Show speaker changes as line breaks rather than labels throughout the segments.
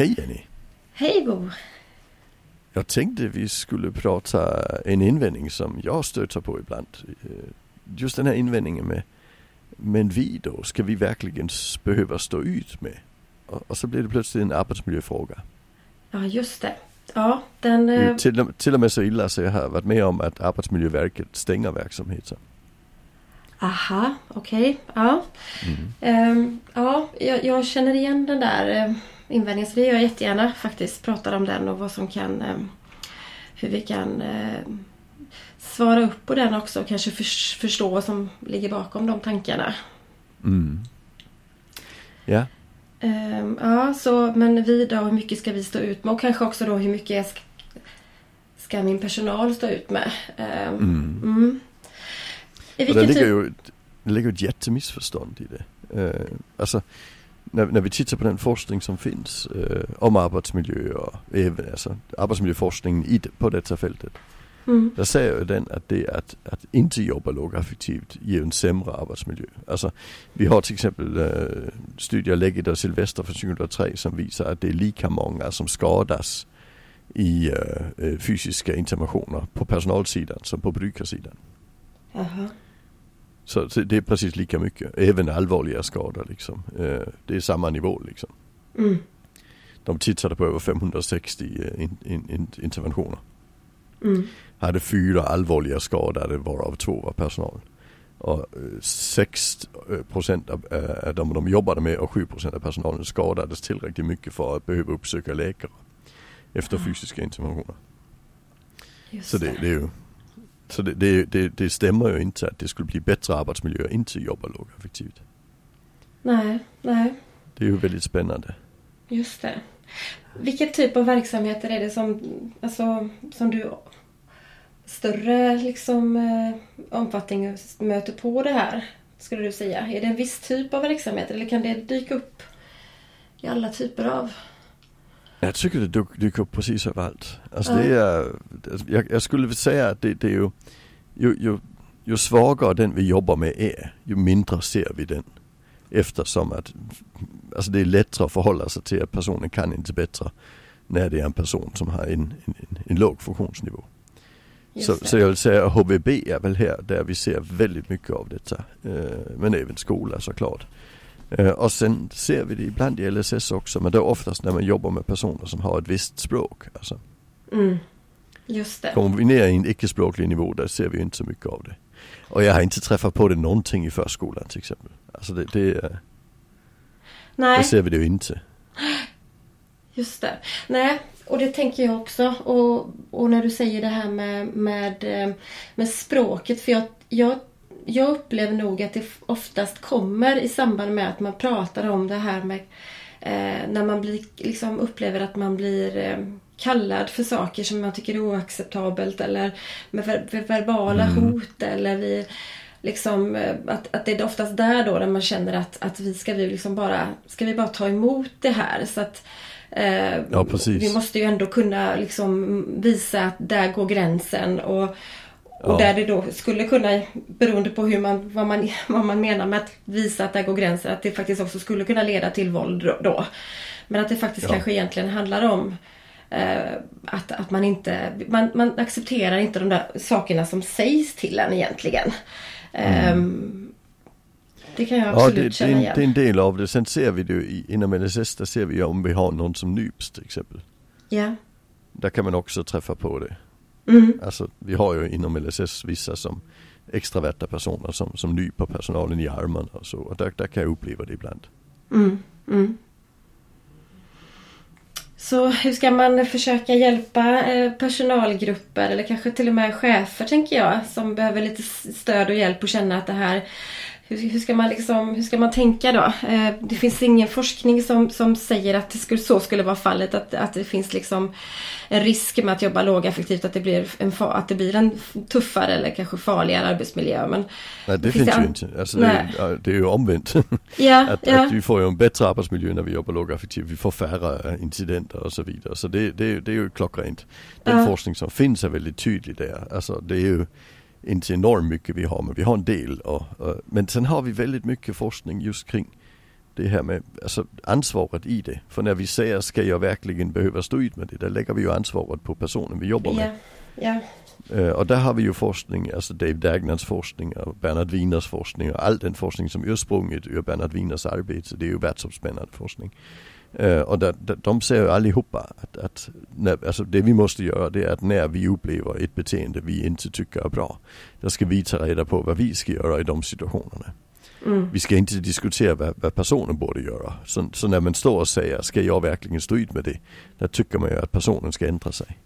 Hej Jenny!
Hej Bo!
Jag tänkte vi skulle prata en invändning som jag stöter på ibland. Eh, just den här invändningen med Men vi då, ska vi verkligen behöva stå ut med? Och, så blir det plötsligt en arbetsmiljöfråga.
Ja just det. Ja, den...
Eh... Till, till och med så illa så jag har varit med om att Arbetsmiljöverket stänger verksamheter.
Aha, okej. Okay. Ja. Mm. Um, ja, jag, jag, känner igen den där invändningen så det gör jag jättegärna faktiskt. Pratar om den och vad som kan... Uh, hur vi kan uh, svara upp på den också och kanske för, förstå vad som ligger bakom de tankarna.
Mm. Ja.
Um, ja, så men vi då, hur mycket ska vi stå ut med? Och kanske också då hur mycket ska, min personal stå ut med? Um, mm. Mm.
I vilken det ligger ju det ligger ett jättemissförstånd i det. Uh, alltså när, när vi tittar på den forskning som finns uh, om arbetsmiljö och även alltså, arbetsmiljöforskningen i, på detta fältet. Mm. Där säger ju den att det att, att inte jobba lågaffektivt ger en sämre arbetsmiljö. Alltså vi har till exempel uh, studier Lägget och Silvester från 2003 som visar att det är lika många som skadas i uh, fysiska interventioner på personalsidan som på brukarsidan.
Aha.
Så, så, det är precis lika mycket. Även allvarliga skador liksom. Eh, det är samma nivå liksom.
Mm.
De tittade på över 560 eh, in, in, in, interventioner.
Mm.
Hade fyra allvarliga skadade varav två var personal. Och 6 eh, procent av äh, de de jobbade med och 7 procent av personalen skadades tillräckligt mycket för att behöva uppsöka läkare. Efter mm. fysiska interventioner. Just så det, det är ju så det, det, det, det stämmer ju inte att det skulle bli bättre arbetsmiljö att inte jobba lågaffektivt.
Nej, nej.
Det är ju väldigt spännande.
Just det. Vilken typ av verksamheter är det som, alltså, som du större liksom, eh, omfattning möter på det här? Skulle du säga. Är det en viss typ av verksamhet eller kan det dyka upp i alla typer av
jag tycker det dyker upp precis överallt. Alltså det är, jag, jag skulle säga att det, det är ju, ju, ju, ju svagare den vi jobbar med är, ju mindre ser vi den. Eftersom att, alltså det är lättare att förhålla sig till att personen kan inte bättre när det är en person som har en, en, en, en låg funktionsnivå. Så, så, jag vill säga HVB är väl här där vi ser väldigt mycket av detta. Eh, men även skola såklart. Uh, och sen ser vi det ibland i LSS också men det är oftast när man jobbar med personer som har ett visst språk. Alltså.
Mm. Just det.
Kommer vi ner i en icke-språklig nivå där ser vi inte så mycket av det. Och jag har inte träffat på det någonting i förskolan till exempel. Alltså det, det Nej. Där ser vi det ju inte.
Just det. Nej, och det tänker jag också. Och, och när du säger det här med, med, eh, med språket. För jag, jag jag upplever nog att det oftast kommer i samband med att man pratar om det här med eh, när man blir, liksom upplever att man blir eh, kallad för saker som man tycker är oacceptabelt eller med ver verbala mm. hot eller vi liksom eh, att, att det är oftast där då där man känner att, att vi ska vi liksom bara ska vi bara ta emot det här så att eh,
ja,
vi måste ju ändå kunna liksom visa att där går gränsen och och där det då skulle kunna, beroende på hur man, vad, man, vad man menar med att visa att där går gränsen, att det faktiskt också skulle kunna leda till våld då. Men att det faktiskt ja. kanske egentligen handlar om eh, att, att man inte, man, man accepterar inte de där sakerna som sägs till en egentligen. Mm. Um, det kan jag absolut ja, det, känna igen.
Det är en del av det. Sen ser vi det ju inom LSS, där ser vi om vi har någon som nyps till exempel.
Ja.
Där kan man också träffa på det.
Mm.
Alltså vi har ju inom LSS vissa som extraverta personer som, som nyper personalen i armarna och så. Och där, där kan jag uppleva det ibland.
Mm. Mm. Så hur ska man försöka hjälpa eh, personalgrupper eller kanske till och med chefer tänker jag som behöver lite stöd och hjälp och känna att det här hur, hur, ska man liksom, hur ska man tänka då? Eh, det finns ingen forskning som, som säger att det skulle, så skulle vara fallet. Att, att det finns liksom en risk med att jobba lågaffektivt. Att det blir en, att det blir en tuffare eller kanske farligare arbetsmiljö. Men
nej det finns, ju inte. Alltså det, är, det är ju omvänt.
Ja,
att,
ja.
att vi får ju en bättre arbetsmiljö när vi jobbar lågaffektivt. Vi får färre incidenter och så vidare. Så det, det, det är ju klockrent. Den ja. forskning som finns är väldigt tydlig där. Alltså det är ju inte enormt mycket vi har men vi har en del. Och, och, men sen har vi väldigt mycket forskning just kring det här med alltså, ansvaret i det. För när vi säger ska jag verkligen behöva stå ut med det, där lägger vi ju ansvaret på personen vi jobbar med.
Ja. Ja.
Uh, och där har vi ju forskning, alltså Dave Dagnans forskning och Bernhard Wieners forskning och all den forskning som ursprunget ur Bernhard Wieners arbete. Det är ju världsomspännande forskning. Uh, och där, där, de säger ju allihopa att, att när, alltså det vi måste göra det är att när vi upplever ett beteende vi inte tycker är bra. Då ska vi ta reda på vad vi ska göra i de situationerna. Mm. Vi ska inte diskutera vad, vad, personen borde göra. Så, så, när man står och säger, ska jag verkligen stå ut med det? Då tycker man ju att personen ska ändra sig.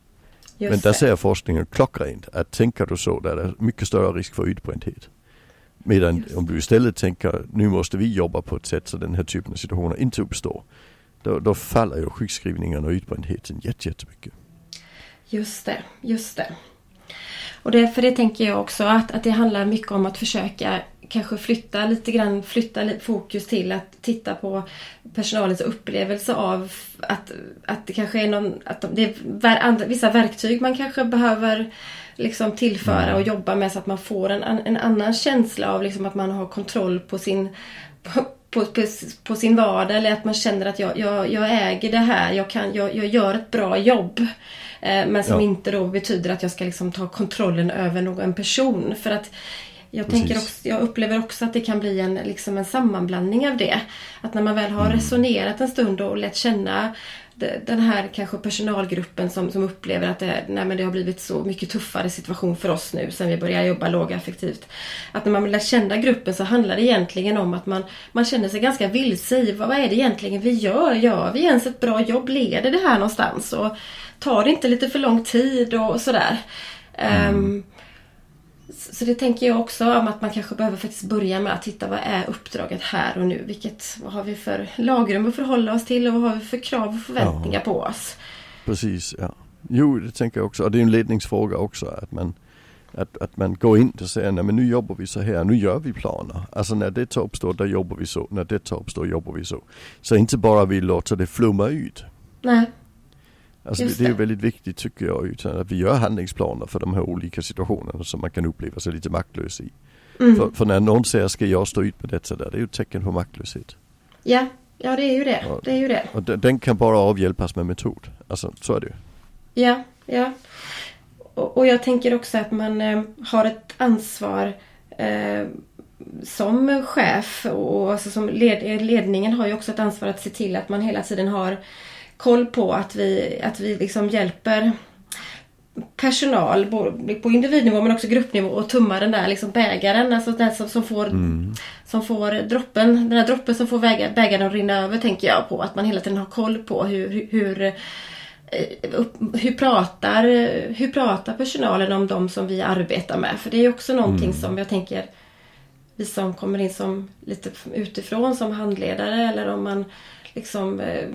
Just Men där det. säger forskningen klockrent att tänker du så, där är det mycket större risk för utbrändhet. Medan Just. om du istället tänker, nu måste vi jobba på ett sätt så den här typen av situationer inte uppstår. Då, då faller ju sjukskrivningen och utbrändheten jättemycket.
Just det, just det. Och det, för det tänker jag också att, att det handlar mycket om att försöka kanske flytta lite grann, flytta fokus till att titta på personalens upplevelse av att, att det kanske är någon, att det är vissa verktyg man kanske behöver liksom tillföra mm. och jobba med så att man får en, en annan känsla av liksom att man har kontroll på sin på, på, på, på sin vardag eller att man känner att jag, jag, jag äger det här, jag, kan, jag, jag gör ett bra jobb. Eh, men som ja. inte då betyder att jag ska liksom ta kontrollen över någon person. För att jag, tänker också, jag upplever också att det kan bli en, liksom en sammanblandning av det. Att när man väl har mm. resonerat en stund och lärt känna Eh, den här kanske personalgruppen som, som upplever att det, nej men det har blivit så mycket tuffare situation för oss nu sen vi började jobba lågaffektivt. Att när man lär känna gruppen så handlar det egentligen om att man, man känner sig ganska vilse i vad, vad är det egentligen vi gör? Gör vi ens ett bra jobb? Leder det här någonstans? Och tar det inte lite för lång tid och sådär? Ehm, mm. Um, så det tänker jag också om att man kanske behöver faktiskt börja med att titta vad är uppdraget här och nu? Vilket, vad har vi för lagrum att förhålla oss till och vad har vi för krav och förväntningar ja. på oss?
Precis, ja. Jo, det tänker jag också. Och det är en ledningsfråga också. Att man, att, att man går in och säger, nej men nu jobbar vi så här, nu gör vi planer. Alltså när detta uppstår, då jobbar vi så. När detta uppstår, jobbar vi så. Så inte bara vi låter det flumma ut.
Nej.
Alltså det, det, är väldigt viktigt tycker jag utan att vi gör handlingsplaner för de här olika situationerna som man kan uppleva sig lite maktlös i. Mm. För, för, när någon säger ska jag stå ut med detta där, det är ju ett tecken på maktlöshet.
Ja, ja det är ju det. det, är ju det.
Och den kan bara avhjälpas med metod. Alltså så är det ju.
Ja, ja. Och, och jag tänker också att man eh, har ett ansvar eh, som chef och alltså som led, ledningen har ju också ett ansvar att se till att man hela tiden har koll på att vi, att vi liksom hjälper personal på individnivå men också gruppnivå och tumma den där liksom bägaren, alltså den som, som får mm. som får droppen, den där droppen som får bägaren att rinna över tänker jag på. Att man hela tiden har koll på hur, hur, eh, hur, pratar, hur pratar personalen om de som vi arbetar med? För det är också någonting mm. som jag tänker vi som kommer in som lite utifrån som handledare eller om man liksom eh,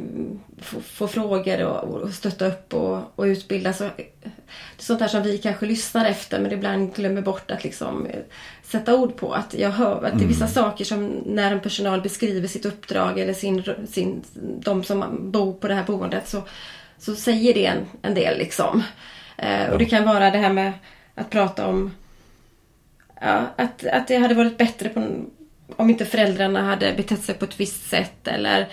få, få, frågor och, och stötta upp och, och utbilda. Så, det är sånt där som vi kanske lyssnar efter men ibland glömmer bort att liksom eh, sätta ord på. Att jag hör att det är vissa mm. saker som när en personal beskriver sitt uppdrag eller sin, sin, de som bor på det här boendet så, så säger det en, en del liksom. Eh, och det kan vara det här med att prata om ja, att, att det hade varit bättre på, om inte föräldrarna hade betett sig på ett visst sätt eller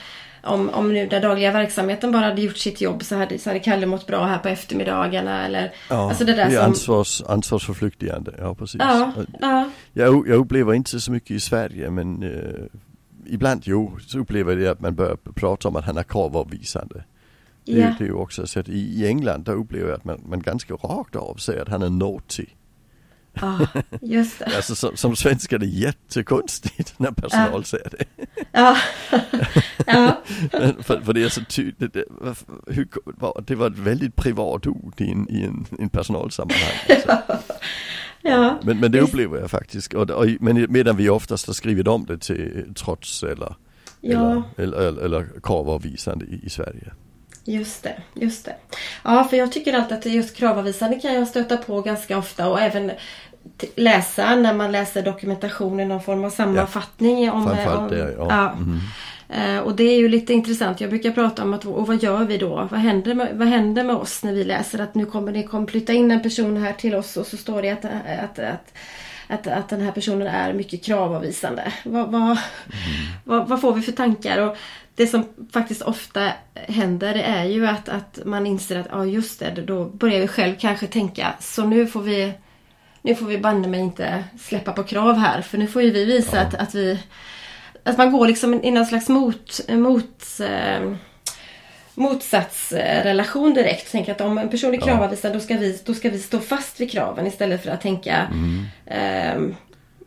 om, om nu den dagliga verksamheten bara hade gjort sitt jobb så hade, så hade Kalle mått bra här på eftermiddagarna eller
Ja, alltså det, där det är som... ansvars, ansvarsförflyktigande, ja precis. Ja, ja. Jag, jag upplever inte så mycket i Sverige men eh, ibland jo, så upplever jag att man börjar prata om att han är kravavvisande. Det, ja. det är ju också så att i, i England där upplever jag att man, man ganska rakt av säger att han är naughty.
Ja, just det.
alltså som, som svensk är det jättekonstigt när personal ja. säger det.
Ja. ja.
för, för det är så tydligt, det, hur, det var ett väldigt privat ord i en, i en, en personalsammanhang. Alltså.
Ja.
Men, men det upplever jag faktiskt. Och, och, men medan vi oftast har skrivit om det till trots eller, ja. eller, eller, eller kravavvisande i, i Sverige.
Just det, just det. Ja, för jag tycker alltid att just kravavvisande kan jag stöta på ganska ofta och även läsa när man läser dokumentation i någon form av sammanfattning. Ja, om, om,
det, ja. ja. Mm.
Uh, och det är ju lite intressant. Jag brukar prata om att och vad gör vi då? Vad händer, med, vad händer med oss när vi läser att nu kommer det kommer flytta in en person här till oss och så står det att, att, att att, att den här personen är mycket kravavvisande. Vad, vad, mm. vad, vad, får vi för tankar? Och det som faktiskt ofta händer är ju att, att man inser att ja just det, då börjar vi själv kanske tänka så nu får vi nu får vi banne mig inte släppa på krav här för nu får ju vi visa ja. att, att vi att man går liksom i någon slags mot, mot eh, motsatsrelation direkt. Tänk att om en person är kravavvisande då, ska vi, då ska vi stå fast vid kraven istället för att tänka mm. eh,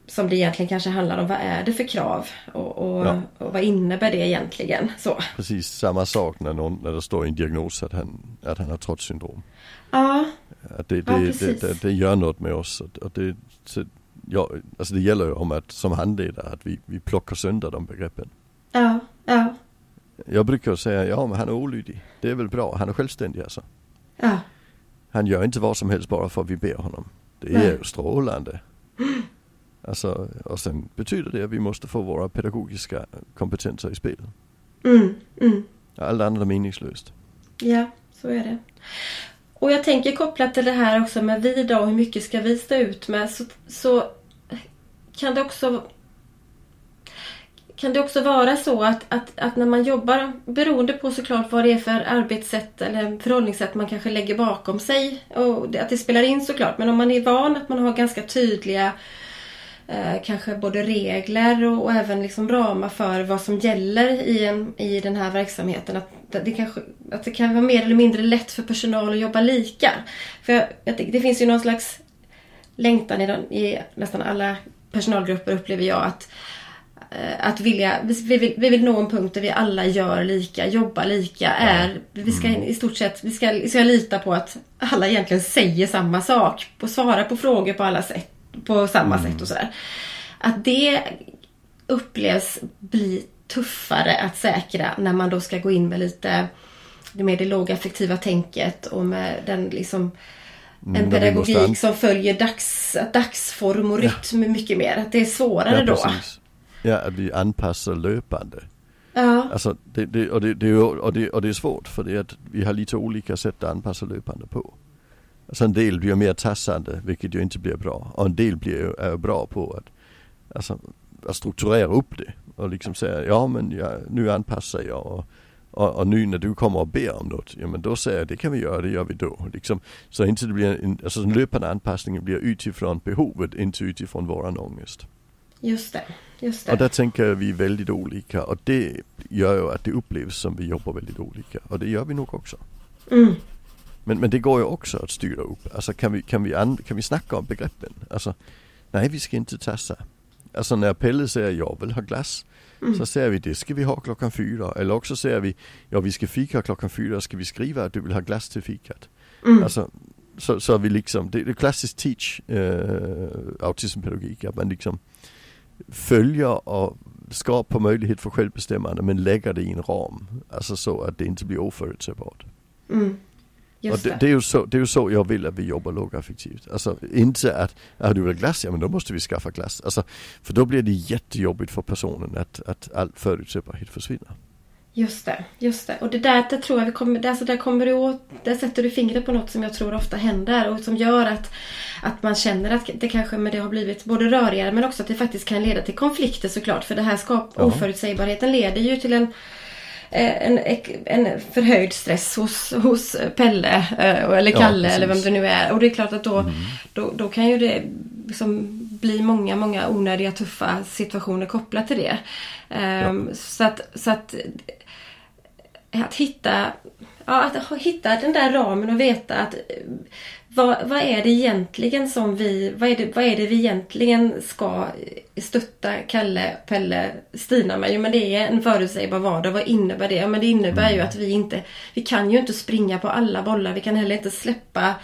som det egentligen kanske handlar om. Vad är det för krav? Och, och, ja. och, vad innebär det egentligen? Så.
Precis samma sak när, någon, när det står i en diagnos att han, att han har trotssyndrom.
Ja.
Att det, det, ja, det, det, det, gör något med oss. Och det, så, ja, alltså det gäller ju om att som handledare att vi, vi plockar sönder de begreppen.
Ja, ja.
Jag brukar säga, ja men han är olydig. Det är väl bra, han är självständig alltså.
Ja.
Han gör inte vad som helst bara för att vi ber honom. Det är ju strålande. Alltså, och sen betyder det att vi måste få våra pedagogiska kompetenser i spel.
Mm, mm.
Allt annat är meningslöst.
Ja, så är det. Och jag tänker kopplat till det här också med vi då, hur mycket ska vi stå ut med? Så, så kan det också kan det också vara så att, att, att när man jobbar, beroende på såklart vad det är för arbetssätt eller förhållningssätt man kanske lägger bakom sig, och att det spelar in såklart, men om man är van att man har ganska tydliga eh, kanske både regler och, och, även liksom ramar för vad som gäller i, en, i den här verksamheten. Att det, kanske, att det kan vara mer eller mindre lätt för personal att jobba lika. För jag, det, det finns ju någon slags längtan i, den, i nästan alla personalgrupper upplever jag att Eh, att vilja, vi vill, vi vill nå en punkt där vi alla gör lika, jobbar lika. Är, vi ska mm. i stort sett vi ska, vi ska lita på att alla egentligen säger samma sak. På, svarar på frågor på alla sätt. På samma mm. sätt och sådär. Att det upplevs bli tuffare att säkra när man då ska gå in med lite med det lågaffektiva tänket och med den liksom en mm, pedagogik som följer dags, dagsform och rytm ja. mycket mer. Att det är svårare ja, då.
Ja, att vi anpassar löpande.
Ja.
Alltså, det, det, och, det, det, och, det, och det är svårt för det att vi har lite olika sätt att anpassa löpande på. Alltså en del blir mer tassande vilket ju inte blir bra. Och en del blir är bra på att, alltså, att strukturera upp det. Och liksom säga, ja men jag, nu anpassar jag och, och, och, nu när du kommer och ber om något, ja men då säger jag det kan vi göra, det gör vi då. Liksom, så inte det blir en, alltså den löpande anpassningen blir utifrån behovet, inte utifrån våran ångest.
Just det. Just det.
Och där tänker vi väldigt olika och det gör ju att det upplevs som vi jobbar väldigt olika och det gör vi nog också.
Mm.
Men, men det går ju också att styra upp. Alltså kan vi, kan vi, an, kan vi snacka om begreppen? Alltså, nej vi ska inte tassa. Alltså när Pelle säger jag vill ha glass. Mm. Så säger vi det ska vi ha klockan fyra. Eller också säger vi ja vi ska fika klockan fyra. Ska vi skriva att du vill ha glass till fikat? Mm. Alltså, så, så vi liksom, det är klassiskt teach äh, autismpedagogik. Att man liksom följer och skapar möjlighet för självbestämmande men lägger det i en ram. Alltså så att det inte blir oförutsägbart.
Mm.
Just och det, det, är ju så, det är ju så jag vill att vi jobbar lågaffektivt. Alltså inte att, att du vill glass, ja men då måste vi skaffa glass. Alltså, för då blir det jättejobbigt för personen att, att all förutsägbarhet försvinner.
Just det, just det. Och det där det tror jag vi kommer, alltså där kommer du åt, där sätter du fingret på något som jag tror ofta händer och som gör att, att man känner att det kanske med det har blivit både rörigare men också att det faktiskt kan leda till konflikter såklart. För det här skap, ja. oförutsägbarheten leder ju till en en, en förhöjd stress hos, hos Pelle eh, eller Kalle ja, eller vem det nu är. Och det är klart att då, mm. då, då kan ju det liksom bli många, många onödiga tuffa situationer kopplat till det. Um, ja. Så att, så att att hitta, ja, att hitta den där ramen och veta att vad, vad är det egentligen som vi, vad är det, vad är det vi egentligen ska stötta Kalle, Pelle, Stina med? Jo men det är en förutsägbar vardag. Vad innebär det? Ja men det innebär ju att vi inte, vi kan ju inte springa på alla bollar. Vi kan heller inte släppa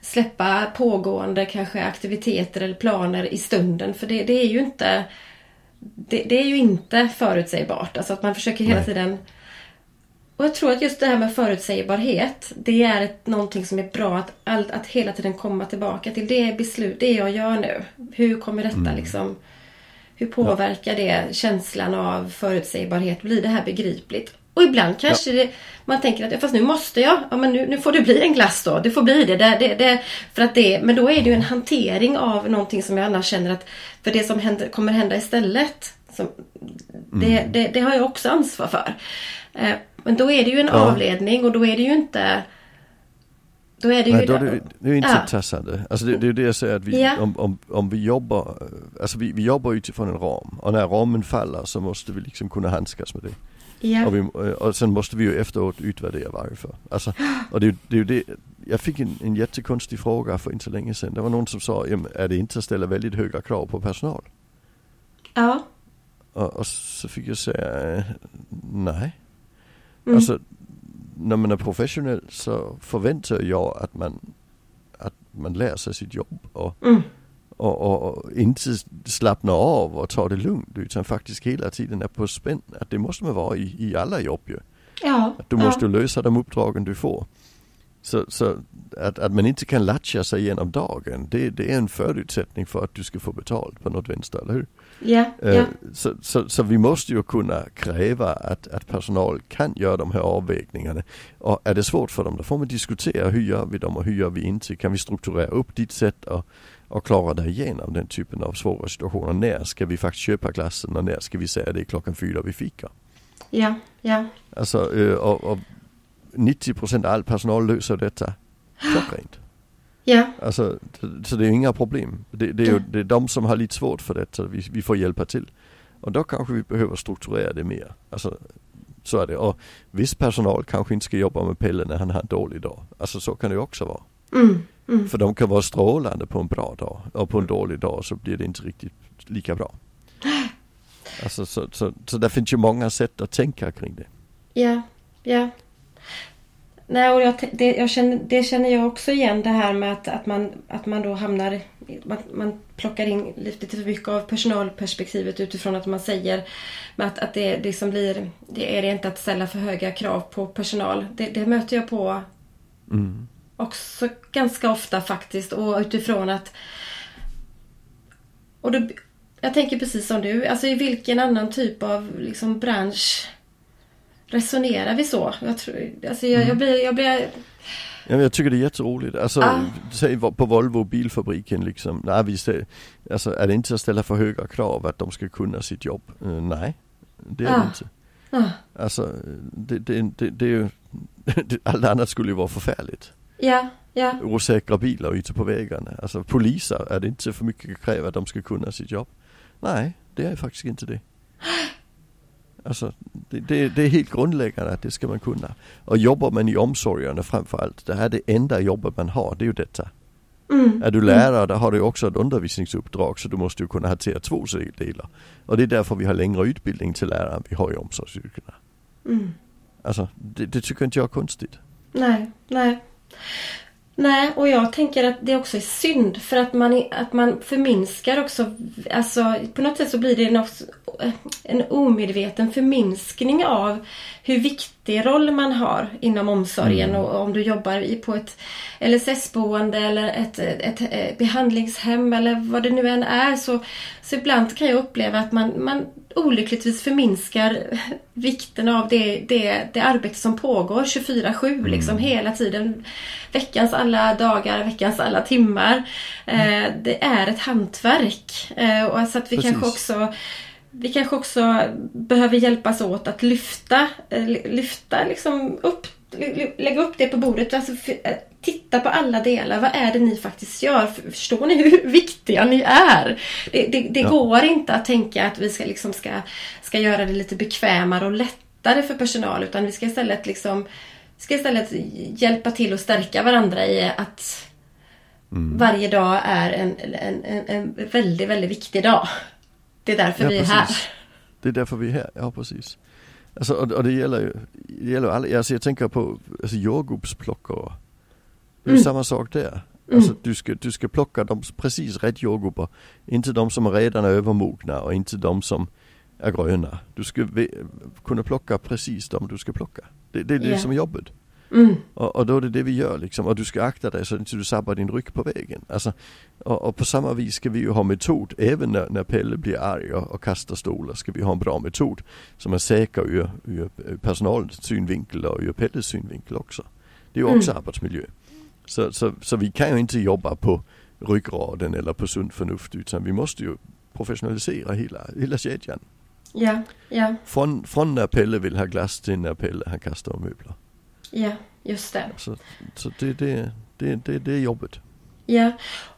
släppa pågående kanske aktiviteter eller planer i stunden. För det, det är ju inte det, det, är ju inte förutsägbart. Alltså att man försöker hela Nej. tiden och jag tror att just det här med förutsägbarhet, det är ett, någonting som är bra att, allt, att hela tiden komma tillbaka till. Det är beslut, det jag gör nu. Hur kommer detta mm. liksom... Hur påverkar det känslan av förutsägbarhet? Blir det här begripligt? Och ibland kanske det, man tänker att fast nu måste jag. Ja men nu, nu får det bli en glass då. Det får bli det. det, det, det för att det men då är det ju en hantering av någonting som jag annars känner att för det som händer, kommer hända istället. Som, det,
Mm.
det, det har jag också ansvar för. Eh, men då är det ju en
Ja.
avledning och då är det ju inte då är det ju
Nej, då är det, det är inte
Ja.
tassande. Alltså det, det är det jag säger att vi,
Ja.
om, om, om vi jobbar, eh, alltså vi, vi jobbar utifrån en ram. Och när ramen faller så måste vi liksom kunna handskas med det.
ja.
Och, vi, och sen måste vi ju efteråt utvärdera varför. Alltså, och det, det är ju det, jag fick en, en jättekonstig fråga för inte så länge sedan. Det var någon som sa, "Jamen, är det inte att ställa väldigt höga krav på personal?
ja.
Och, och så fick jag säga, eh, nej.
Mm.
Alltså, när man är professionell så förväntar jag att man, att man lär sig sitt jobb och,
Mm.
och, och, och inte slappnar av och tar det lugnt utan faktiskt hela tiden är på spänn. Att det måste man vara i, i alla jobb ju.
ja.
Att du
ja.
måste lösa de uppdragen du får. Så, så att, att man inte kan latcha sig genom dagen, det, det är en förutsättning för att du ska få betalt på något vänster, eller hur?
Ja,
Eh,
ja.
Så, så, så vi måste ju kunna kräva att, att personal kan göra de här avvägningarna. Och är det svårt för dem, då får man diskutera hur gör vi dem och hur gör vi inte? Kan vi strukturera upp ditt sätt och, och klara dig igenom den typen av svåra situationer? När ska vi faktiskt köpa glassen och när ska vi säga det är klockan fyra vi fikar?
ja, ja.
Alltså, eh, och, och 90% av all personal löser detta klockrent.
Ja,
Alltså, så- så det är inga problem. Det, det är ju det är de som har lite svårt för det, så vi, vi får hjälpa till. Och då kanske vi behöver strukturera det mer. Alltså, så är det. Och viss personal kanske inte ska jobba med Pelle när han har en dålig dag. Alltså så kan det ju också vara.
mm, mm.
För de kan vara strålande på en bra dag och på en dålig dag så blir det inte riktigt lika bra. Alltså så, så, så där finns ju många sätt att tänka kring det.
Ja, ja. Nej, och jag, det, jag känner, det känner jag också igen det här med att, att, man, att man då hamnar... Man, man plockar in lite för mycket av personalperspektivet utifrån att man säger att, att det, det som blir... Det är inte att ställa för höga krav på personal. Det, det möter jag på
Mm.
också ganska ofta faktiskt och utifrån att... Och då, jag tänker precis som du, alltså i vilken annan typ av liksom bransch resonerar vi så? Jag, tror, alltså jag, jag blir... Jag blir
Ja, jag tycker det är jätteroligt. Alltså,
Ah.
säg på Volvo bilfabriken liksom. Nej, vi säger, alltså är det inte att ställa för höga krav att de ska kunna sitt jobb? Eh, nej, det är
Ah.
det inte.
ah,
Alltså, det, det, det, det är ju, allt annat skulle ju vara förfärligt.
ja, ja,
Osäkra bilar ute på vägarna. Alltså poliser, är det inte för mycket att kräva att de ska kunna sitt jobb? Nej, det är faktiskt inte det. Alltså, det, det, det är helt grundläggande att det ska man kunna. Och jobbar man i omsorgerna framförallt, det här är det enda jobbet man har, det är ju detta.
mm,
Är du lärare, då har du också ett undervisningsuppdrag så du måste ju kunna hantera två delar. Och det är därför vi har längre utbildning till lärare än vi har i omsorgsyrkena.
mm.
Alltså, det, det tycker inte jag är konstigt.
Nej, nej. Nej, och jag tänker att det också är synd för att man, att man förminskar också, alltså på något sätt så blir det en, en omedveten förminskning av hur viktigt viktig roll man har inom omsorgen och om du jobbar på ett LSS-boende eller ett, ett, ett behandlingshem eller vad det nu än är så, så ibland kan jag uppleva att man, man olyckligtvis förminskar vikten av det, det, det arbete som pågår 24-7 liksom hela tiden. Veckans alla dagar, veckans alla timmar. Eh, det är ett hantverk. Eh, och så att vi
Precis.
kanske också vi kanske också behöver hjälpas åt att lyfta, eh, lyfta liksom upp, lä- lägga upp det på bordet. Alltså, eh, titta på alla delar. Vad är det ni faktiskt gör? För- Förstår ni hur viktiga ni är? Det, det, det
Ja.
går inte att tänka att vi ska, liksom ska, ska göra det lite bekvämare och lättare för personal. Utan vi ska istället, liksom, ska istället hjälpa till och stärka varandra i att
Mm.
varje dag är en, en, en, en väldigt, väldigt viktig dag. Det är därför
Ja,
vi är
precis.
här.
Det är därför vi är här, ja precis. Alltså, och, och det gäller ju, det gäller alla, alltså jag tänker på alltså, jordgubbsplockare. Det är
Mm.
samma sak där. Alltså du ska, du ska plocka de precis rätt jordgubbar. Inte de som redan är övermogna och inte de som är gröna. Du ska kunna plocka precis de du ska plocka. Det, det är det
Ja.
som är jobbet.
Mm.
Och, och, då är det det vi gör liksom. Och du ska akta dig så att inte du sabbar din rygg på vägen. Alltså, och, och, på samma vis ska vi ju ha metod. Även när, när Pelle blir arg och, och kastar stolar ska vi ha en bra metod. Som är säker ur, ur personalens synvinkel och ur Pelles synvinkel också. Det är ju också mm. arbetsmiljö. Så, så, så vi kan ju inte jobba på ryggraden eller på sunt förnuft utan vi måste ju professionalisera hela, hela kedjan.
Ja, ja.
Från, från när Pelle vill ha glass till när Pelle har kastat möbler.
Ja, just det.
Så, så det, det, det, det, det är jobbet.
Ja,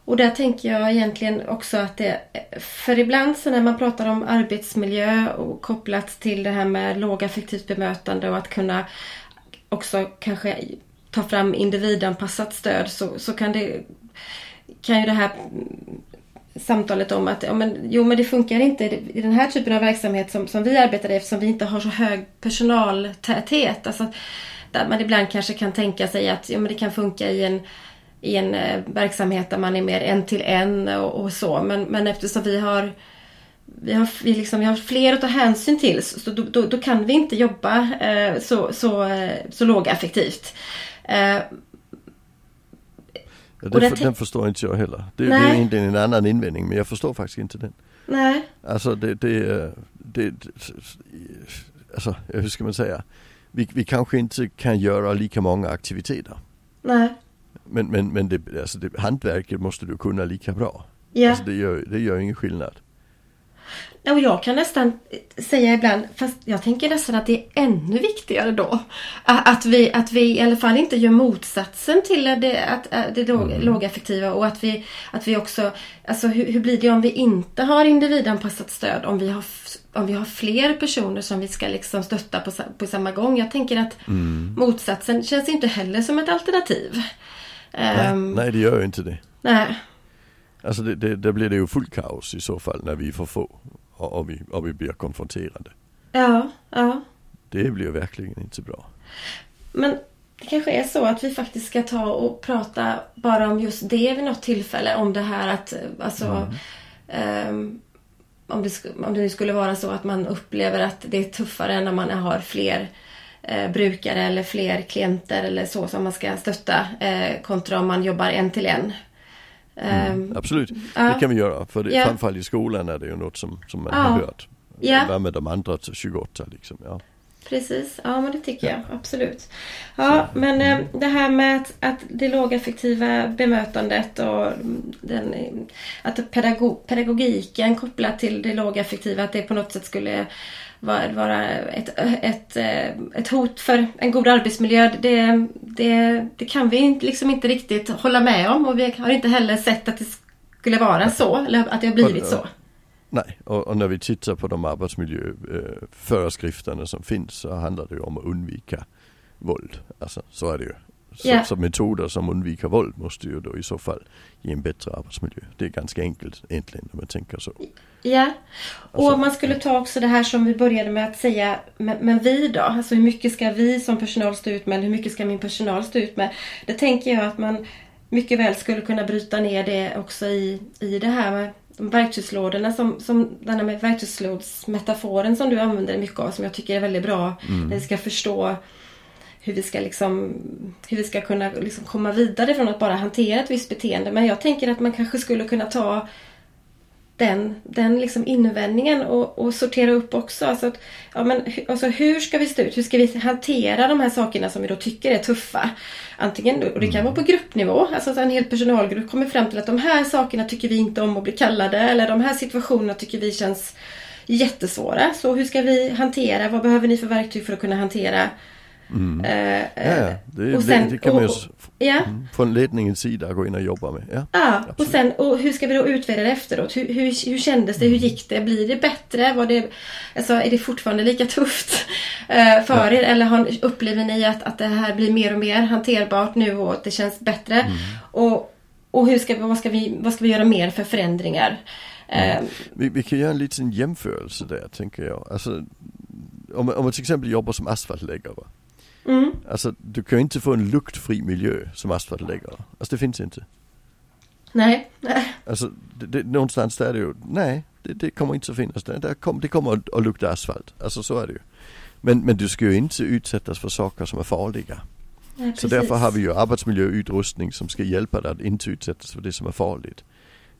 och där tänker jag egentligen också att det, för ibland så när man pratar om arbetsmiljö och kopplat till det här med lågaffektivt bemötande och att kunna också kanske ta fram individanpassat stöd så, så kan det kan ju det här samtalet om att ja, men, jo men det funkar inte i den här typen av verksamhet som, som vi arbetar i eftersom vi inte har så hög personaltäthet. Alltså, där man ibland kanske kan tänka sig att ja, men det kan funka i en, i en eh, verksamhet där man är mer en till en och, och så. Men, men eftersom vi har vi har, vi, liksom, vi har fler att ta hänsyn till så då, då, då kan vi inte jobba eh, så, så, eh, så lågaffektivt. Eh,
Ja, den, för, den förstår inte jag heller. Det, det, är egentligen en annan invändning men jag förstår faktiskt inte den.
Nej.
Alltså det, det, det, alltså hur ska man säga? Vi, vi kanske inte kan göra lika många aktiviteter.
Nej.
Men, men, men det, alltså det, hantverket måste du kunna lika bra.
Ja.
Alltså det gör, det gör ingen skillnad.
Och jag kan nästan säga ibland, fast jag tänker nästan att det är ännu viktigare då. Att vi, att vi i alla fall inte gör motsatsen till det, att, det mm. lågeffektiva och att vi, att vi också, alltså hur, hur, blir det om vi inte har individanpassat stöd? Om vi har, om vi har fler personer som vi ska liksom stötta på, på samma gång. Jag tänker att mm. motsatsen känns inte heller som ett alternativ.
Nej, um, nej det gör ju inte det.
Nej.
Alltså det, det, där blir det ju full kaos i så fall när vi för få och, och, vi, och vi blir konfronterade.
Ja, ja.
Det blir verkligen inte bra.
Men det kanske är så att vi faktiskt ska ta och prata bara om just det vid något tillfälle. Om det här att alltså mm. um, om, det, om det skulle vara så att man upplever att det är tuffare när man har fler eh, brukare eller fler klienter eller så som man ska stötta eh, kontra om man jobbar en till en.
Mm, ehm, absolut, ja. det kan vi göra. För det, ja. framförallt i skolan är det ju något som, som man ja. har hört. Ja. Vad med de andra 28 liksom. Ja.
Precis, ja men det tycker jag absolut. Ja men eh, det här med att, att det lågaffektiva bemötandet och den, att pedagog, pedagogiken kopplat till det lågaffektiva att det på något sätt skulle vara ett, ett, eh, ett hot för en god arbetsmiljö. Det, det, det kan vi liksom inte riktigt hålla med om och vi har inte heller sett att det skulle vara så eller att det har blivit så.
Nej, och, och när vi tittar på de arbetsmiljöföreskrifterna som finns så handlar det ju om att undvika våld. Alltså så är det ju. Så, yeah. så, metoder som undviker våld måste ju då i så fall ge en bättre arbetsmiljö. Det är ganska enkelt egentligen när man tänker så.
Ja, och alltså, man skulle ta också det här som vi började med att säga, men, men, vi då? Alltså hur mycket ska vi som personal stå ut med? Hur mycket ska min personal stå ut med? Det tänker jag att man mycket väl skulle kunna bryta ner det också i, i det här med verktygslådorna som, som den här med verktygslådsmetaforen som du använder mycket av som jag tycker är väldigt bra. Mm. När vi ska förstå hur vi ska, liksom, hur vi ska kunna liksom komma vidare från att bara hantera ett visst beteende. Men jag tänker att man kanske skulle kunna ta den, den liksom invändningen och, och sortera upp också. Alltså, att, ja, men, alltså, hur ska vi stå ut? Hur ska vi hantera de här sakerna som vi då tycker är tuffa? Antingen, och det kan vara på gruppnivå, alltså att en hel personalgrupp kommer fram till att de här sakerna tycker vi inte om att bli kallade eller de här situationerna tycker vi känns jättesvåra. Så hur ska vi hantera? Vad behöver ni för verktyg för att kunna hantera
Mm. Uh, ja, det, sen, det, det, kan man ju ja. Mm, från ledningens sida gå in och jobba med. Ja,
ja och sen och hur ska vi då utvärdera det efteråt? Hur, hur, hur kändes det? Hur mm. gick det? Blir det bättre? Var det, alltså, är det fortfarande lika tufft uh, för er? Eller har, upplever ni att, att det här blir mer och mer hanterbart nu och att det känns bättre? Mm. Och, och hur ska, vad, ska vi, vad ska vi göra mer för förändringar?
Mm. Uh, vi, vi, kan göra en liten jämförelse där tänker jag. Alltså, om, om man till exempel jobbar som asfaltläggare. Mm. Alltså du kan ju inte få en luktfri miljö som asfaltläggare. Alltså det finns inte.
Nej, nej.
Alltså det, det, någonstans där är det ju, nej det, det kommer inte att finnas där. Det, kom, det kommer att, att lukta asfalt. Alltså så är det ju. Men, men du ska ju inte utsättas för saker som är farliga.
Nej,
Så därför har vi ju arbetsmiljöutrustning som ska hjälpa dig att inte utsättas för det som är farligt.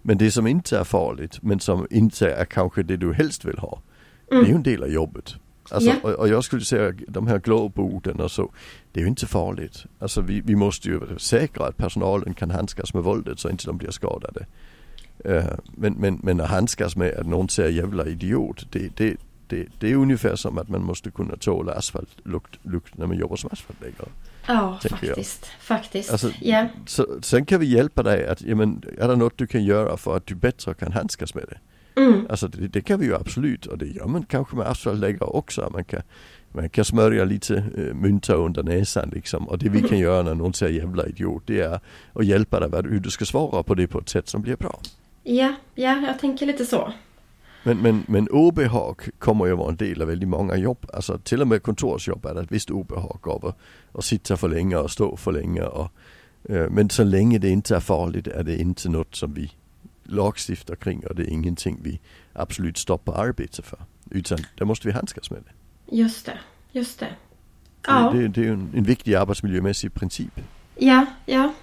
Men det som inte är farligt men som inte är kanske det du helst vill ha. Det är ju en del av jobbet. Alltså,
Ja.
och, och jag skulle säga de här glåborden och så. Det är ju inte farligt. Alltså vi, vi måste ju säkra att personalen kan handskas med våldet så inte de blir skadade. Eh, men, men, men att handskas med att någon säger jävla idiot. Det, det, det, det är ungefär som att man måste kunna tåla asfaltlukt lukt när man jobbar som asfaltläggare.
Ja,
tänker jag.
faktiskt. Faktiskt.
Alltså,
ja.
Så, sen kan vi hjälpa dig att, ja, men, är det något du kan göra för att du bättre kan handskas med det?
Mm.
Alltså det, det kan vi ju absolut och det gör man kanske med asfaltläggare också. Man kan, man kan smörja lite äh, mynta under näsan liksom. Och det vi kan göra när någon säger jävla idiot det är att hjälpa dig hur du ska svara på det på ett sätt som blir bra.
ja, ja, jag tänker lite så.
Men, men, men obehag kommer ju vara en del av väldigt många jobb. Alltså till och med kontorsjobb är det ett visst obehag av att, att sitta för länge och stå för länge. Och, eh, men så länge det inte är farligt är det inte något som vi lagstiftar kring och det är ingenting vi absolut stoppar arbete för. Utan det måste vi handskas med det.
Just det. Just det. Ja,
Det, det, det är ju en, en viktig arbetsmiljömässig princip.
ja, ja.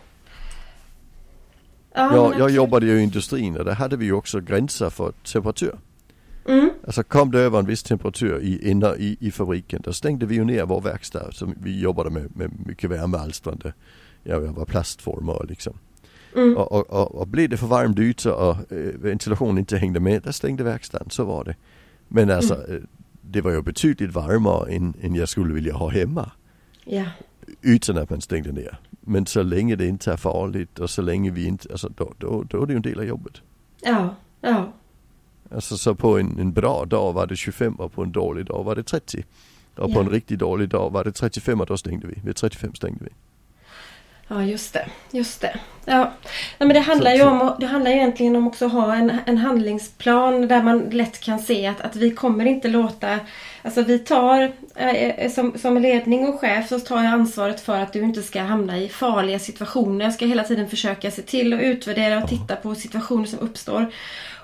Ja,
Jag, jag jobbade ju i industrin och där hade vi ju också gränser för temperatur.
Mm.
Alltså kom det över en viss temperatur i, inne i, i fabriken då stängde vi ju ner vår verkstad som vi jobbade med, med mycket värmealstrande ja, var plastformer liksom.
Mm.
Och, och, och, och blev det för varmt ute och eh, ventilationen inte hängde med, där stängde verkstaden, så var det. Men alltså
Mm.
eh, det var ju betydligt varmare än, än jag skulle vilja ha hemma.
Ja,
Utan att man stängde ner. Men så länge det inte är farligt och så länge vi inte, alltså då, då, då är det ju en del av jobbet.
ja, ja.
Alltså så på en, en bra dag var det 25 och på en dålig dag var det 30. Och på
Ja.
en riktigt dålig dag var det 35 och då stängde vi. Vid 35 stängde vi.
Ja, just det. Just det. Ja. Nej, men det handlar
Så-
ju om det handlar egentligen om också att ha en, en handlingsplan där man lätt kan se att, att vi kommer inte låta Alltså vi tar eh, som, som ledning och chef så tar jag ansvaret för att du inte ska hamna i farliga situationer. Jag ska hela tiden försöka se till att utvärdera och titta på situationer som uppstår.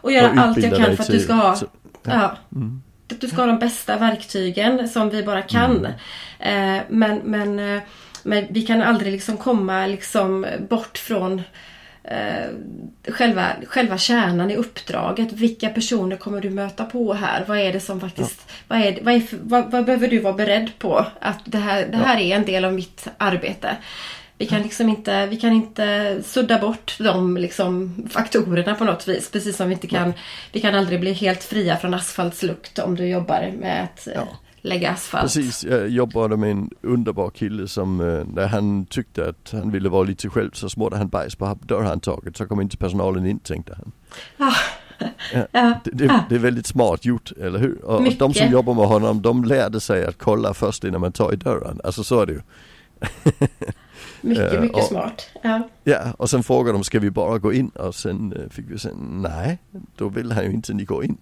Och göra
Och
allt jag kan för att du ska ha
så-
ja.
Mm.
Att du ska ha de bästa verktygen som vi bara kan. Eh, men, men, eh, men vi kan aldrig liksom komma liksom bort från eh, själva, själva kärnan i uppdraget. Vilka personer kommer du möta på här? Vad är det som faktiskt... Vad, är, vad, är vad, vad behöver du vara beredd på? Att det här, det här är en del av mitt arbete. Vi kan liksom inte, vi kan inte sudda bort de liksom faktorerna på något vis. Precis som vi inte kan, vi kan aldrig bli helt fria från asfaltslukt om du jobbar med att
Ja.
Lägga asfalt.
Precis, jag jobbade med en underbar kille som eh, när han tyckte att han ville vara lite själv så smorde han bajs på dörrhandtaget så kom inte personalen in tänkte han.
Ja.
Ja. Det, det,
Ja.
det är väldigt smart gjort, eller hur? Och, och de som jobbar med honom de lärde sig att kolla först innan man tar i dörren. Alltså så är det ju.
Mycket,
Eh,
mycket
och-
smart. Ja.
Ja, och sen frågade de ska vi bara gå in och sen eh, fick vi säga nej, då vill han ju inte ni gå in.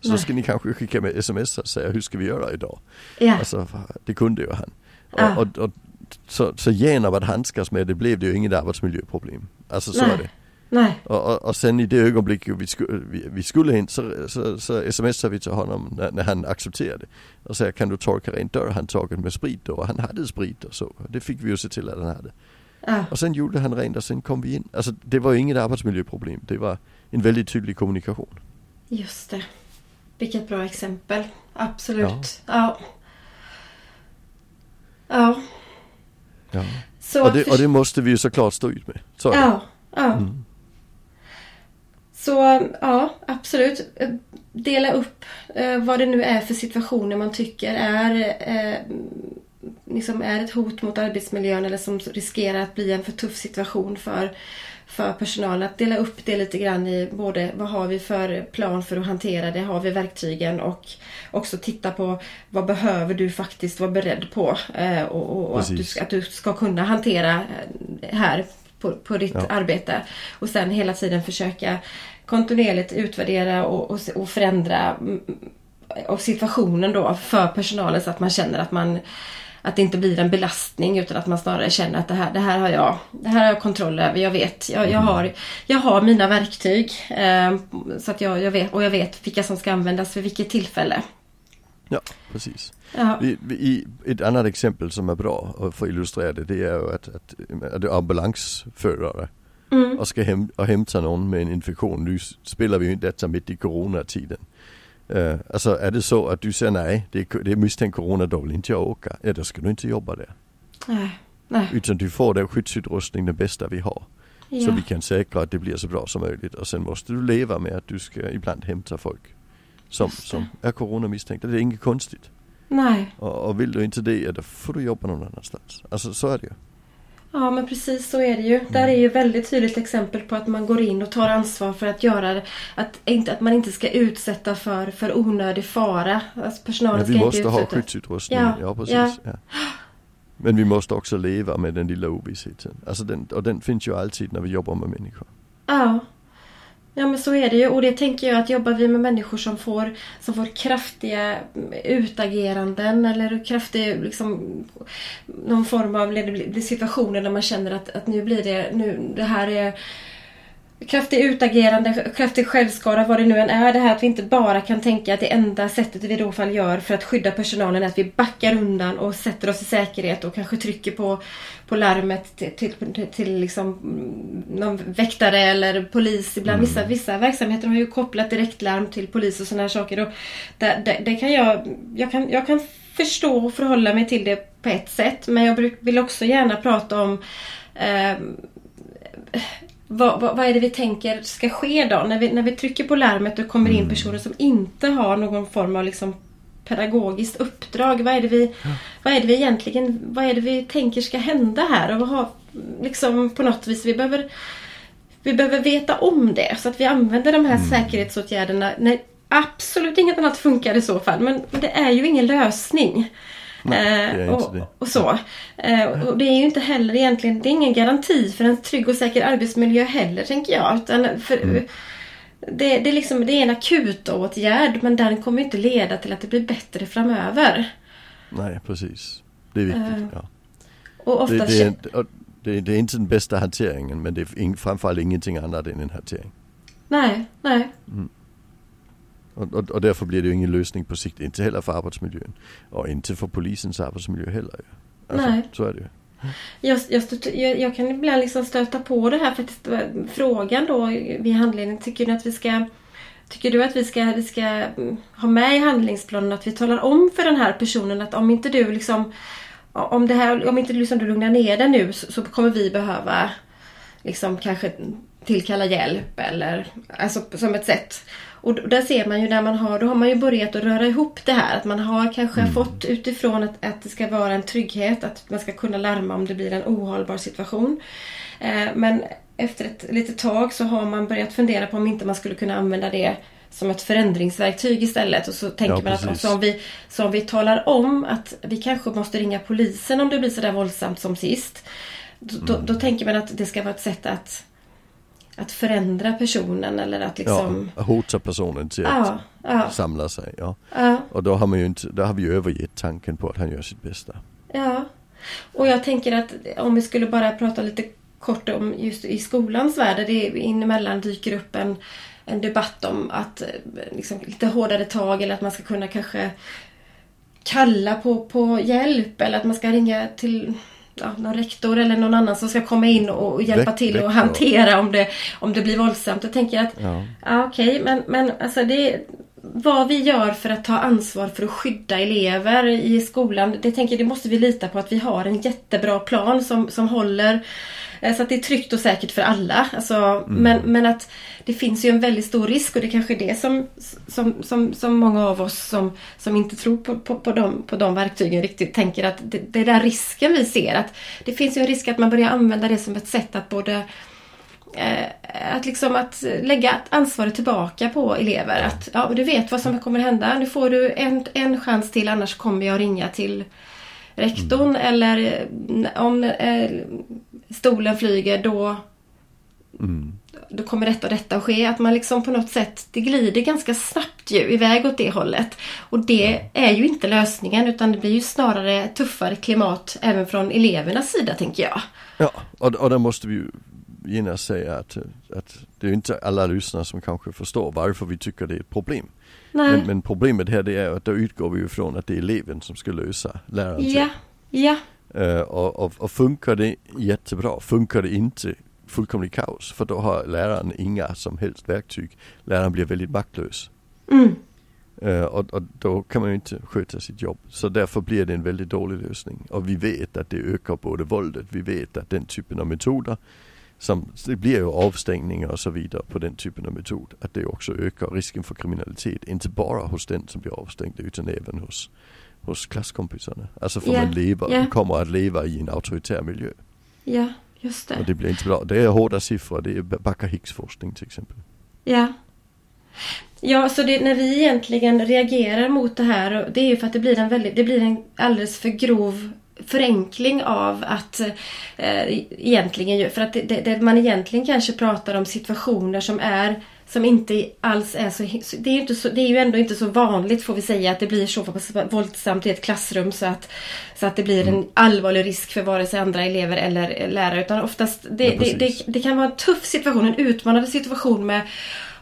Så
Nej.
ska ni kanske skicka med sms och säga hur ska vi göra idag?
Ja.
Alltså det kunde ju han.
Ja.
Och, och, och, så, så genom att handskas med det blev det ju inget arbetsmiljöproblem. Alltså så
Nej.
är det.
Nej.
Och, och, och sen i det ögonblick vi, sku, vi, vi skulle in så, så, så smsade vi till honom när, när han accepterade. Och sa kan du torka rent dörrhandtaget med sprit då? Och han hade sprit och så. Det fick vi ju se till att han hade.
Ja.
Och sen gjorde han rent och sen kom vi in. Alltså det var ju inget arbetsmiljöproblem. Det var en väldigt tydlig kommunikation.
Just det. Vilket bra exempel. Absolut. Ja. Ja.
Ja.
Så
Och, det, och det måste vi ju såklart stå ut med. Så.
Ja, ja.
Mm.
Så ja, absolut. Dela upp eh, vad det nu är för situationer man tycker är, eh, liksom är ett hot mot arbetsmiljön eller som riskerar att bli en för tuff situation för, för personalen. Att dela upp det lite grann i både vad har vi för plan för att hantera det, har vi verktygen och också titta på vad behöver du faktiskt vara beredd på eh, och, och, att, du, att du ska kunna hantera eh, här på, på ditt
Ja.
arbete. Och sen hela tiden försöka kontinuerligt utvärdera och, och, och förändra mm, och situationen då för personalen så att man känner att man att det inte blir en belastning utan att man snarare känner att det här, det här har jag Det här har jag kontroll över, jag vet Jag, jag, har, jag har mina verktyg eh, Så att jag, jag vet, och jag vet vilka som ska användas vid vilket tillfälle
Ja, precis. Vi, i ett annat exempel som är bra för att illustrera det, det är ju att, att, att du är ambulansförare
Mm.
och ska hem, och hämta någon med en infektion. Nu spelar vi ju inte detta mitt i coronatiden. Uh, alltså är det så att du säger nej, det är, det är misstänkt vill inte jag åka. Ja, då ska du inte jobba där.
Nej. Nej.
Utan du får den skyddsutrustning, den bästa vi har. Så
Ja.
vi kan säkra att det blir så bra som möjligt. Och sen måste du leva med att du ska ibland hämta folk som, som är coronamisstänkta. Det är inget konstigt.
Nej.
Och, och vill du inte det, ja, då får du jobba någon annanstans. Alltså så är det ju.
Ja men precis så är det ju. Där är ju väldigt tydligt exempel på att man går in och tar ansvar för att göra. Att, inte, att man inte ska utsätta för, för onödig fara. Alltså personalen
Ja,
ska
vi
inte
måste ha skyddsutrustning.
Ja,
Ja, precis.
ja.
Ja. Men vi måste också leva med den lilla ovissheten. Alltså den, och den finns ju alltid när vi jobbar med människor.
Ja. Ja men så är det ju. Och det tänker jag att jobbar vi med människor som får, som får kraftiga mm, utageranden eller kraftig liksom någon form av situationer där man känner att, att nu blir det, nu det här är kraftig utagerande, kraftig självskada, vad det nu än är. Det här att vi inte bara kan tänka att det enda sättet vi i då fall gör för att skydda personalen är att vi backar undan och sätter oss i säkerhet och kanske trycker på, på larmet till, till, till, liksom mm, någon väktare eller polis. Ibland vissa, vissa verksamheter har ju kopplat direktlarm till polis och sådana här saker. Och där, där, det kan jag, jag, kan, jag kan förstå och förhålla mig till det på ett sätt. Men jag vill också gärna prata om ehm, vad, vad, vad är det vi tänker ska ske då? När vi, när vi trycker på larmet och kommer in personer som inte har någon form av liksom pedagogiskt uppdrag. Vad är det vi, vad är det vi egentligen, vad är det vi tänker ska hända här? Och har, liksom på något vis, vi behöver, vi behöver veta om det så att vi använder de här säkerhetsåtgärderna när absolut inget annat funkar i så fall. Men det är ju ingen lösning.
Nej, det är
Eh, och,
det.
och så. Eh, och det är ju inte heller egentligen, det är ingen garanti för en trygg och säker arbetsmiljö heller tänker jag. Utan för,
Mm.
det, det, är liksom, det är en akut åtgärd men den kommer inte leda till att det blir bättre framöver.
Nej, precis. Det är viktigt.
Eh,
ja.
Och
det,
ofta
det, är, och det, det är inte den bästa hanteringen men det är in, framförallt ingenting annat än en hantering.
Nej, nej.
Och, och, och därför blir det ju ingen lösning på sikt. Inte heller för arbetsmiljön. Och inte för polisens arbetsmiljö heller. Alltså,
Nej.
Så är det ju.
Jag, jag, jag, jag kan ibland liksom stöta på det här faktiskt. Frågan då vid handledning. Tycker du att vi ska Tycker du att vi ska, vi ska mm, ha med i handlingsplanen att vi talar om för den här personen att om inte du liksom om, det här, om inte liksom du lugnar ner dig nu så, så kommer vi behöva liksom kanske tillkalla hjälp eller alltså som ett sätt. Och där ser man ju när man har, då har man ju börjat att röra ihop det här. Att man har kanske fått utifrån att, att det ska vara en trygghet, att man ska kunna larma om det blir en ohållbar situation. Eh, men efter ett litet tag så har man börjat fundera på om inte man skulle kunna använda det som ett förändringsverktyg istället. Och så tänker
Ja,
man att
precis.
så om, vi, så om vi talar om att vi kanske måste ringa polisen om det blir sådär våldsamt som sist. Då, då, då tänker man att det ska vara ett sätt att, att förändra personen eller att liksom...
Ja, hota personen till
Ja,
att
ja,
samla sig. Ja.
ja,
Och då har, man ju inte, då har vi ju övergett tanken på att han gör sitt bästa.
ja. Och jag tänker att om vi skulle bara prata lite kort om just i skolans värld. Det inemellan dyker upp en, en debatt om att eh, liksom, lite hårdare tag eller att man ska kunna kanske kalla på, på hjälp eller att man ska ringa till ja, någon rektor eller någon annan som ska komma in och, och hjälpa
Väk-
till och
väktare.
hantera om det, om det blir våldsamt. Jag tänker att
Ja.
Ja, okej, men, men alltså det vad vi gör för att ta ansvar för att skydda elever i skolan, det tänker jag, det måste vi lita på att vi har en jättebra plan som, som håller så att det är tryggt och säkert för alla. Alltså, men, men att det finns ju en väldigt stor risk och det är kanske är det som, som, som, som många av oss som, som inte tror på, på, på, de, på de verktygen riktigt tänker att det, det är den risken vi ser. Att det finns ju en risk att man börjar använda det som ett sätt att både eh, att liksom att lägga ansvaret tillbaka på elever. Att ja, du vet vad som kommer hända. Nu får du en, en chans till annars kommer jag ringa till rektorn eller eh, om eh, stolen flyger då
Mm.
då kommer detta och detta att ske. Att man liksom på något sätt, det glider ganska snabbt ju iväg åt det hållet. Och det är ju inte lösningen utan det blir ju snarare tuffare klimat även från elevernas sida tänker jag.
Ja, och, och där måste vi ju genast säga att, att det är inte alla lyssnare som kanske förstår varför vi tycker det är ett problem. Men, men, problemet här det är att då utgår vi ifrån att det är eleven som ska lösa läraren.
Ja, ja.
Uh, och, och, och, funkar det jättebra, funkar det inte fullkomligt kaos. För då har läraren inga som helst verktyg. Läraren blir väldigt maktlös.
Mm.
Uh, och, och, då kan man ju inte sköta sitt jobb. Så därför blir det en väldigt dålig lösning. Och vi vet att det ökar både våldet, vi vet att den typen av metoder som, det blir ju avstängningar och så vidare på den typen av metod. Att det också ökar risken för kriminalitet. Inte bara hos den som blir avstängd utan även hos, hos klasskompisarna. Alltså för yeah. man lever, yeah. kommer att leva i en auktoritär miljö.
Ja, just det.
Och det blir inte bra. Det är hårda siffror. Det är Backa Hicks forskning till exempel.
Ja. Ja, så det, när vi egentligen reagerar mot det här, det är ju för att det blir en väldigt, det blir en alldeles för grov förenkling av att eh, egentligen, för att det, det, man egentligen kanske pratar om situationer som är som inte alls är så det, är inte så, det är ju ändå inte så vanligt får vi säga att det blir så våldsamt i ett klassrum så att, så att det blir en mm. allvarlig risk för vare sig andra elever eller lärare. Utan oftast det, ja, det, det, det, kan vara en tuff situation, en utmanande situation med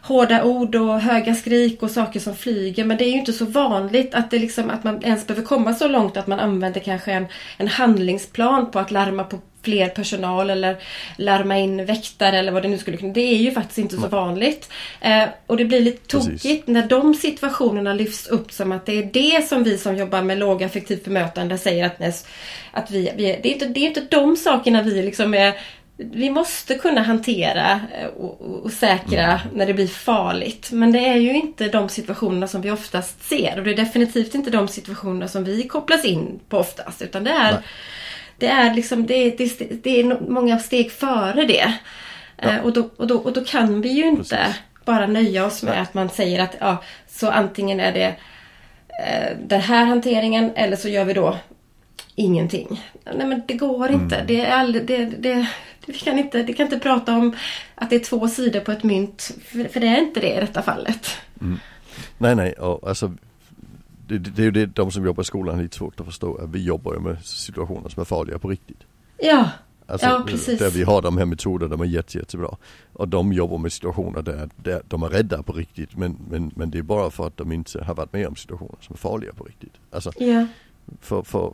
hårda ord och höga skrik och saker som flyger. Men det är ju inte så vanligt att, det liksom, att man ens behöver komma så långt att man använder kanske en, en handlingsplan på att larma på fler personal eller larma in väktare eller vad det nu skulle kunna Det är ju faktiskt inte så vanligt. Eh, och det blir lite tokigt Precis. när de situationerna lyfts upp som att det är det som vi som jobbar med lågaffektivt bemötande säger att, att vi, vi det, är inte, det är inte de sakerna vi liksom är vi måste kunna hantera eh, och, och säkra mm. när det blir farligt. Men det är ju inte de situationerna som vi oftast ser. Och det är definitivt inte de situationerna som vi kopplas in på oftast. Utan det är, det är, liksom, det, det, det är många steg före det. Ja. Eh, och, då, och, då, och då kan vi ju inte Precis. bara nöja oss med Nej. att man säger att ja, så antingen är det eh, den här hanteringen eller så gör vi då ingenting. Nej men det går inte. Mm. Det är all, det, det, vi kan inte, det kan inte prata om att det är två sidor på ett mynt. För, för det är inte det i detta fallet.
Mm. Nej nej, och alltså det, det, är ju det de som jobbar i skolan är lite svårt att förstå. Att vi jobbar med situationer som är farliga på riktigt.
Ja,
Alltså,
ja precis.
Där vi har de här metoderna, de är jätte, jättebra. Och de jobbar med situationer där, där de är rädda på riktigt. Men, men, men det är bara för att de inte har varit med om situationer som är farliga på riktigt. Alltså,
ja.
för, för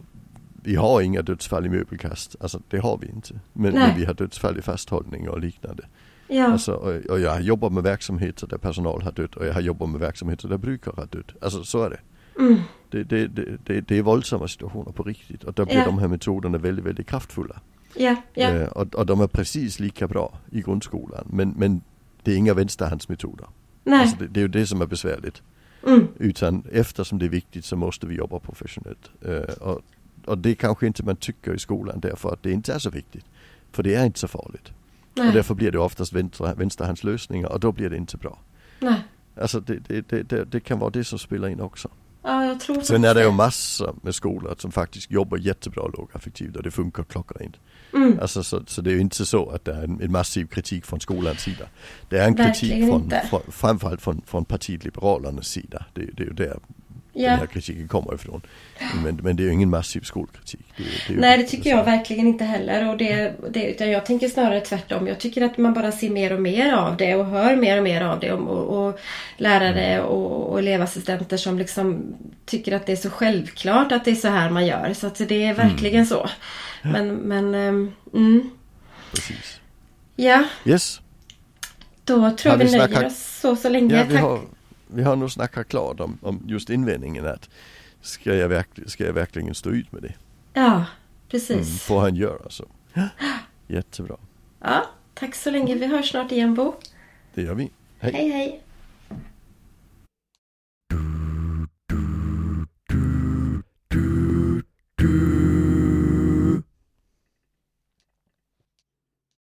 vi har inga dödsfall i möbelkast. Alltså det har vi inte. Men, men vi har dödsfall i fasthållning och liknande.
Ja.
Alltså, och, och jag har jobbat med verksamheter där personal har dött och jag har jobbat med verksamheter där brukare har dött. Alltså så är det.
Mm.
Det, det, det, det, är våldsamma situationer på riktigt och då blir ja. de här metoderna väldigt, väldigt kraftfulla.
Ja, ja.
Eh, och, och de är precis lika bra i grundskolan men, men det är inga vänsterhandsmetoder.
Nej.
Alltså det, det är ju det som är besvärligt.
Mm.
Utan eftersom det är viktigt så måste vi jobba professionellt. Eh, och och det kanske inte man tycker i skolan därför att det inte är så viktigt. För det är inte så farligt. Nej. Och därför blir det oftast vänster, vänsterhandslösningar och då blir det inte bra.
Nej.
Alltså det, det, det, det, kan vara det som spelar in också.
Ja, jag tror
Sen är det ju massor med skolor som faktiskt jobbar jättebra lågaffektivt och det funkar klockrent.
Mm.
Alltså så, så det är ju inte så att det är en, en massiv kritik från skolans sida. Det är en kritik från, från, framförallt från, från partiet Liberalernas sida. Det, det är ju där ja. den här kritiken kommer ifrån. Men, men det är ju ingen massiv skolkritik. Det,
det Nej det tycker jag verkligen inte heller. Och det, det, utan jag tänker snarare tvärtom. Jag tycker att man bara ser mer och mer av det och hör mer och mer av det. Och, och, lärare mm. och, och elevassistenter som liksom tycker att det är så självklart att det är så här man gör. Så att det är verkligen mm. så. Men, men um, mm.
Precis.
Ja.
Yes.
Då tror jag vi, nöjer oss så, så länge.
Ja, vi har vi har nog snackat klart om, om just invändningen att ska jag, ska jag verkligen stå ut med det?
Ja, precis. Mm,
får han göra så. Jättebra.
Ja, tack så länge. Vi hörs snart igen Bo.
Det gör vi.
Hej, hej. hej. Du, du, du,